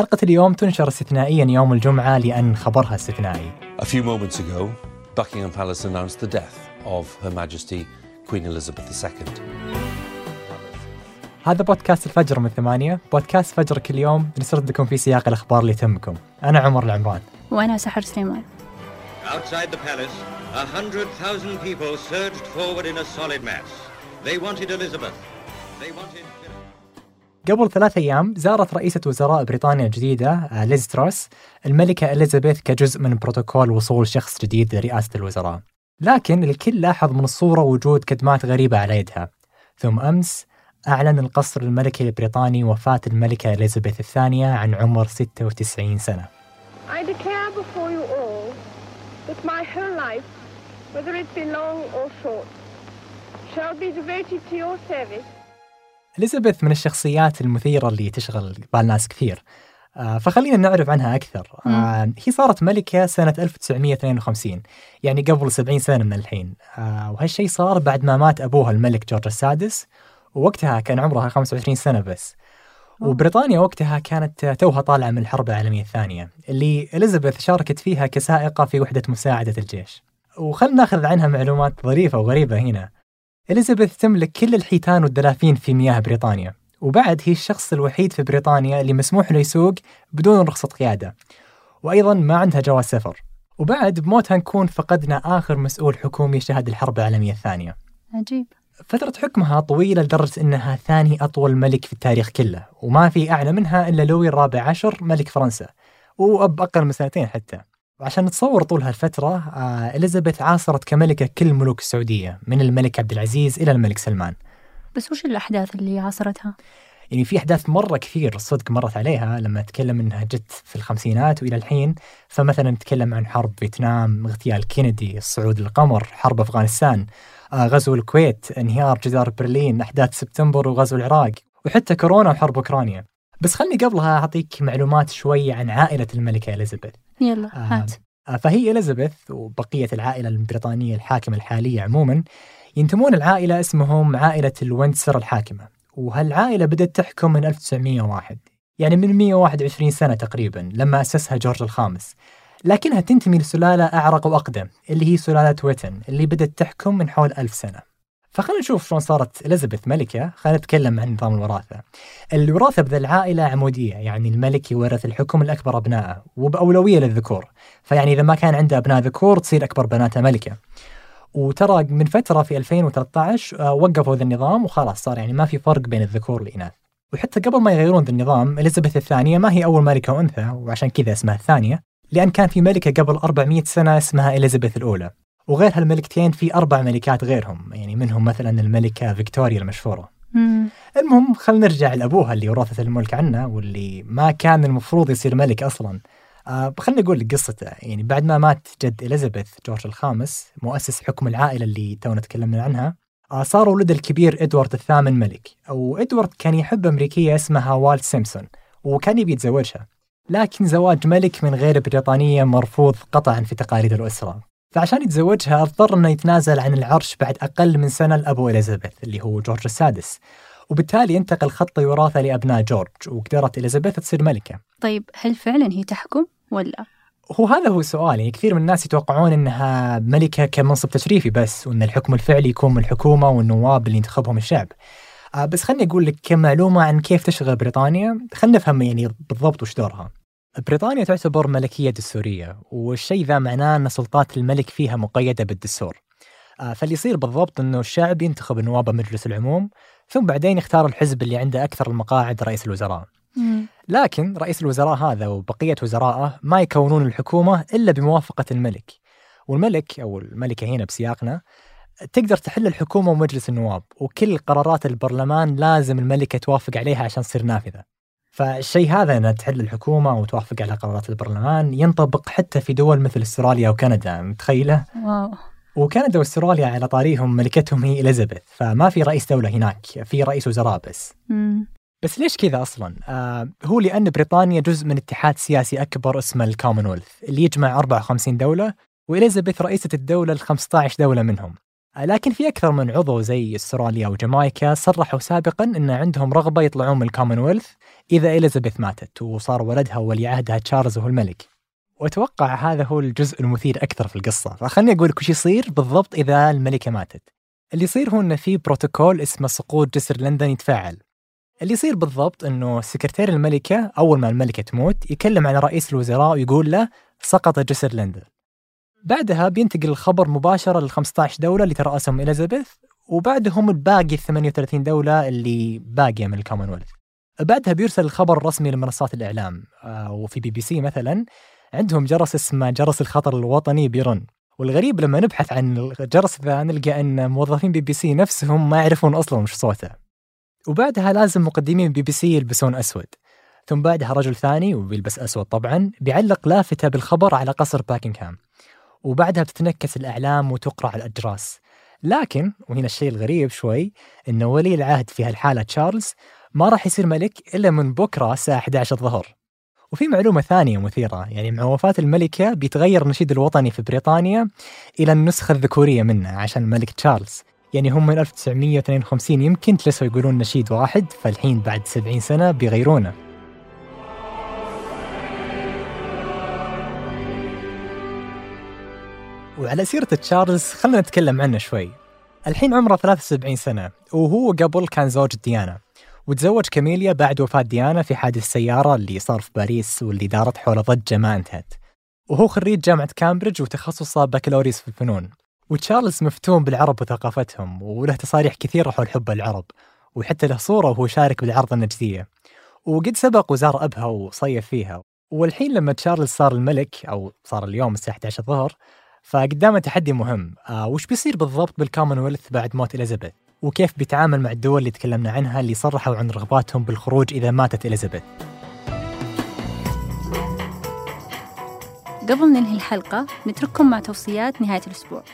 حلقة اليوم تنشر استثنائيا يوم الجمعة لأن خبرها استثنائي A few moments ago, Buckingham Palace announced the death of Her Majesty Queen Elizabeth II. هذا بودكاست الفجر من ثمانية بودكاست فجر كل يوم نسرد لكم في سياق الأخبار اللي تهمكم أنا عمر العمران وأنا سحر سليمان Outside the palace, a hundred thousand people surged forward in a solid mass. They wanted Elizabeth. They wanted قبل ثلاث أيام زارت رئيسة وزراء بريطانيا الجديدة آه، ليز تروس الملكة إليزابيث كجزء من بروتوكول وصول شخص جديد لرئاسة الوزراء. لكن الكل لاحظ من الصورة وجود كدمات غريبة على يدها. ثم أمس أعلن القصر الملكي البريطاني وفاة الملكة إليزابيث الثانية عن عمر 96 سنة. I declare before you all that my whole life, whether it be long or short, shall be devoted to your service إليزابيث من الشخصيات المثيرة اللي تشغل بال ناس كثير. آه، فخلينا نعرف عنها أكثر. آه، هي صارت ملكة سنة 1952 يعني قبل 70 سنة من الحين. آه، وهالشيء صار بعد ما مات أبوها الملك جورج السادس ووقتها كان عمرها 25 سنة بس. وبريطانيا وقتها كانت توها طالعة من الحرب العالمية الثانية اللي إليزابيث شاركت فيها كسائقة في وحدة مساعدة الجيش. وخلنا ناخذ عنها معلومات ظريفة وغريبة هنا. إليزابيث تملك كل الحيتان والدلافين في مياه بريطانيا وبعد هي الشخص الوحيد في بريطانيا اللي مسموح له يسوق بدون رخصة قيادة وأيضا ما عندها جواز سفر. وبعد بموتها نكون فقدنا آخر مسؤول حكومي شهد الحرب العالمية الثانية. عجيب. فترة حكمها طويلة لدرجة أنها ثاني أطول ملك في التاريخ كله وما في أعلى منها إلا لوي الرابع عشر ملك فرنسا وأب أقل من سنتين حتى. وعشان نتصور طول هالفترة آه إليزابيث عاصرت كملكة كل ملوك السعودية من الملك عبد العزيز إلى الملك سلمان. بس وش الأحداث اللي عاصرتها؟ يعني في أحداث مرة كثير صدق مرت عليها لما أتكلم أنها جت في الخمسينات وإلى الحين. فمثلا نتكلم عن حرب فيتنام اغتيال كينيدي الصعود للقمر حرب أفغانستان آه غزو الكويت انهيار جدار برلين أحداث سبتمبر وغزو العراق وحتى كورونا وحرب أوكرانيا. بس خلني قبلها أعطيك معلومات شوي عن عائلة الملكة إليزابيث. يلا آه، هات. آه، فهي إليزابيث وبقية العائلة البريطانية الحاكمة الحالية عموما ينتمون العائلة اسمهم عائلة الويندسر الحاكمة وهالعائلة بدأت تحكم من 1901 يعني من 121 سنة تقريبا لما أسسها جورج الخامس. لكنها تنتمي لسلالة أعرق وأقدم اللي هي سلالة ويتن اللي بدأت تحكم من حول ألف سنة. فخلينا نشوف شلون صارت إليزابيث ملكة. خلينا نتكلم عن نظام الوراثة. الوراثة بذا العائلة عمودية يعني الملك يورث الحكم لأكبر أبنائه وبأولوية للذكور. فيعني إذا ما كان عنده أبناء ذكور تصير أكبر بناته ملكة. وترى من فترة في 2013 آه، وقفوا ذا النظام وخلاص صار يعني ما في فرق بين الذكور والإناث. وحتى قبل ما يغيرون ذا النظام إليزابيث الثانية ما هي أول ملكة أنثى وعشان كذا اسمها الثانية لأن كان في ملكة قبل 400 سنة اسمها إليزابيث الأولى. وغير هالملكتين في أربع ملكات غيرهم يعني منهم مثلا الملكة فيكتوريا المشهورة. مم. المهم خلينا نرجع لأبوها اللي ورثت الملك عنه واللي ما كان المفروض يصير ملك أصلا. آه خليني أقول لك قصته يعني بعد ما مات جد إليزابيث جورج الخامس مؤسس حكم العائلة اللي تونا تكلمنا عنها آه صار ولده الكبير إدوارد الثامن ملك أو إدوارد كان يحب أمريكية اسمها والت سيمسون وكان يبي يتزوجها. لكن زواج ملك من غير بريطانية مرفوض قطعا في تقاليد الأسرة. فعشان يتزوجها اضطر إنه يتنازل عن العرش بعد أقل من سنة لأبو إليزابيث اللي هو جورج السادس. وبالتالي انتقل خط الوراثه لأبناء جورج وقدرت إليزابيث تصير ملكة. طيب هل فعلا هي تحكم ولا؟ هو هذا هو السؤال. يعني كثير من الناس يتوقعون إنها ملكة كمنصب تشريفي بس وإن الحكم الفعلي يكون من الحكومة والنواب اللي ينتخبهم الشعب. آه بس خلني أقول لك كم معلومه عن كيف تشتغل بريطانيا. خلينا نفهم يعني بالضبط وش دورها. بريطانيا تعتبر ملكية دستورية والشيء ذا معناه أن سلطات الملك فيها مقيدة بالدستور. آه، فاللي يصير بالضبط أنه الشعب ينتخب نواب مجلس العموم ثم بعدين يختار الحزب اللي عنده أكثر المقاعد رئيس الوزراء. مم. لكن رئيس الوزراء هذا وبقية وزرائه ما يكونون الحكومة إلا بموافقة الملك. والملك أو الملكة هنا بسياقنا تقدر تحل الحكومة ومجلس النواب وكل قرارات البرلمان لازم الملكة توافق عليها عشان تصير نافذة. فالشيء هذا أن تحل الحكومة وتوافق على قرارات البرلمان ينطبق حتى في دول مثل استراليا وكندا متخيلة؟ واو وكندا واستراليا على طاريهم ملكتهم هي إليزابيث فما في رئيس دولة هناك في رئيس وزراء بس مم. بس ليش كذا أصلا؟ آه هو لأن بريطانيا جزء من اتحاد سياسي أكبر اسمه الكومنولث اللي يجمع 54 دولة وإليزابيث رئيسة الدولة ال 15 دولة منهم. لكن في أكثر من عضو زي أستراليا وجامايكا صرحوا سابقا أن عندهم رغبة يطلعون من الكومنولث إذا إليزابيث ماتت وصار ولدها ولي عهدها تشارلز هو الملك. وأتوقع هذا هو الجزء المثير أكثر في القصة. فخلني أقول لك وش يصير بالضبط إذا الملكة ماتت. اللي يصير هو أنه في بروتوكول اسمه سقوط جسر لندن يتفاعل. اللي يصير بالضبط أنه سكرتير الملكة أول ما الملكة تموت يكلم على رئيس الوزراء ويقول له سقط جسر لندن. بعدها بينتقل الخبر مباشرة لل 15 دولة اللي ترأسهم إليزابيث وبعدهم الباقي ال 38 دولة اللي باقية من الكومنولث بعدها بيرسل الخبر الرسمي لمنصات الإعلام آه، وفي بي بي سي مثلا عندهم جرس اسمه جرس الخطر الوطني بيرن والغريب لما نبحث عن الجرس ذا نلقى أن موظفين بي بي سي نفسهم ما يعرفون أصلا وش صوته. وبعدها لازم مقدمين بي بي سي يلبسون أسود. ثم بعدها رجل ثاني وبيلبس أسود طبعا بيعلق لافتة بالخبر على قصر باكنغهام. وبعدها بتتنكس الأعلام وتقرع الاجراس لكن وهنا الشيء الغريب شوي إنه ولي العهد في هالحالة تشارلز ما راح يصير ملك إلا من بكرة الساعة 11 الظهر. وفي معلومة ثانية مثيرة يعني مع وفاة الملكة بيتغير النشيد الوطني في بريطانيا إلى النسخة الذكورية منه عشان الملك تشارلز. يعني هم من 1952 يمكن جلسوا يقولون نشيد واحد فالحين بعد 70 سنة بيغيرونه. وعلى سيرة تشارلز خلنا نتكلم عنه شوي. الحين عمره 73 سنة وهو قبل كان زوج ديانا. وتزوج كاميليا بعد وفاة ديانا في حادث السيارة اللي صار في باريس واللي دارت حول ضجة ما انتهت. وهو خريج جامعة كامبريدج وتخصصه بكالوريوس في الفنون. وتشارلز مفتون بالعرب وثقافتهم وله تصاريح كثيرة حول حب العرب. وحتى له صورة وهو شارك بالعرضة النجدية. وقد سبق وزار أبها وصيّف فيها. والحين لما تشارلز صار الملك أو صار اليوم الساعة 11 الظهر فقدامه تحدي مهم. آه وش بيصير بالضبط بالكومنولث بعد موت إليزابيث؟ وكيف بيتعامل مع الدول اللي تكلمنا عنها اللي صرحوا عن رغباتهم بالخروج إذا ماتت إليزابيث؟ قبل ننهي الحلقة نترككم مع توصيات نهاية الأسبوع.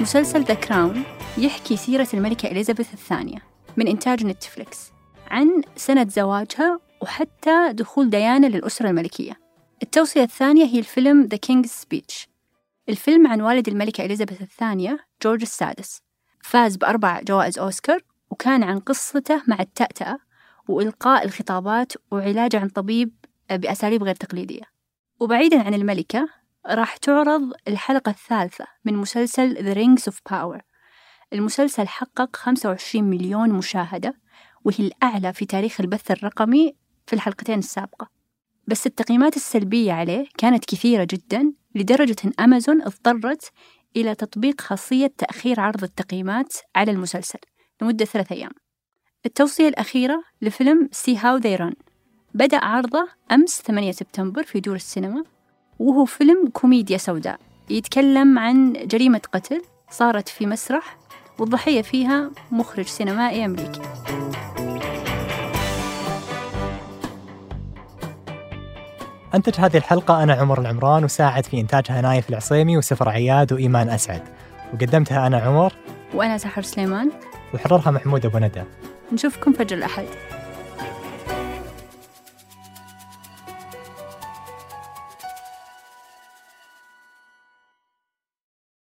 مسلسل The Crown يحكي سيرة الملكة إليزابيث الثانية من إنتاج نتفليكس عن سنة زواجها وحتى دخول ديانا للأسرة الملكية. التوصية الثانية هي الفيلم The King's Speech الفيلم عن والد الملكة إليزابيث الثانية جورج السادس. فاز بأربع جوائز أوسكار وكان عن قصته مع التأتأة وإلقاء الخطابات وعلاجه عن طبيب بأساليب غير تقليدية. وبعيدا عن الملكة راح تعرض الحلقة الثالثة من مسلسل The Rings of Power. المسلسل حقق 25 مليون مشاهدة وهي الأعلى في تاريخ البث الرقمي في الحلقتين السابقة. بس التقييمات السلبية عليه كانت كثيرة جدا لدرجة أن أمازون اضطرت إلى تطبيق خاصية تأخير عرض التقييمات على المسلسل لمدة ثلاثة أيام. التوصية الأخيرة لفيلم See How They Run بدأ عرضه أمس 8 سبتمبر في دور السينما وهو فيلم كوميديا سوداء. يتكلم عن جريمة قتل صارت في مسرح والضحية فيها مخرج سينمائي أمريكي. أنتج هذه الحلقة أنا عمر العمران وساعد في إنتاجها نايف العصيمي وسفر عياد وإيمان أسعد. وقدمتها أنا عمر. وأنا سحر سليمان. وحررها محمود أبو ندى. نشوفكم فجر الأحد.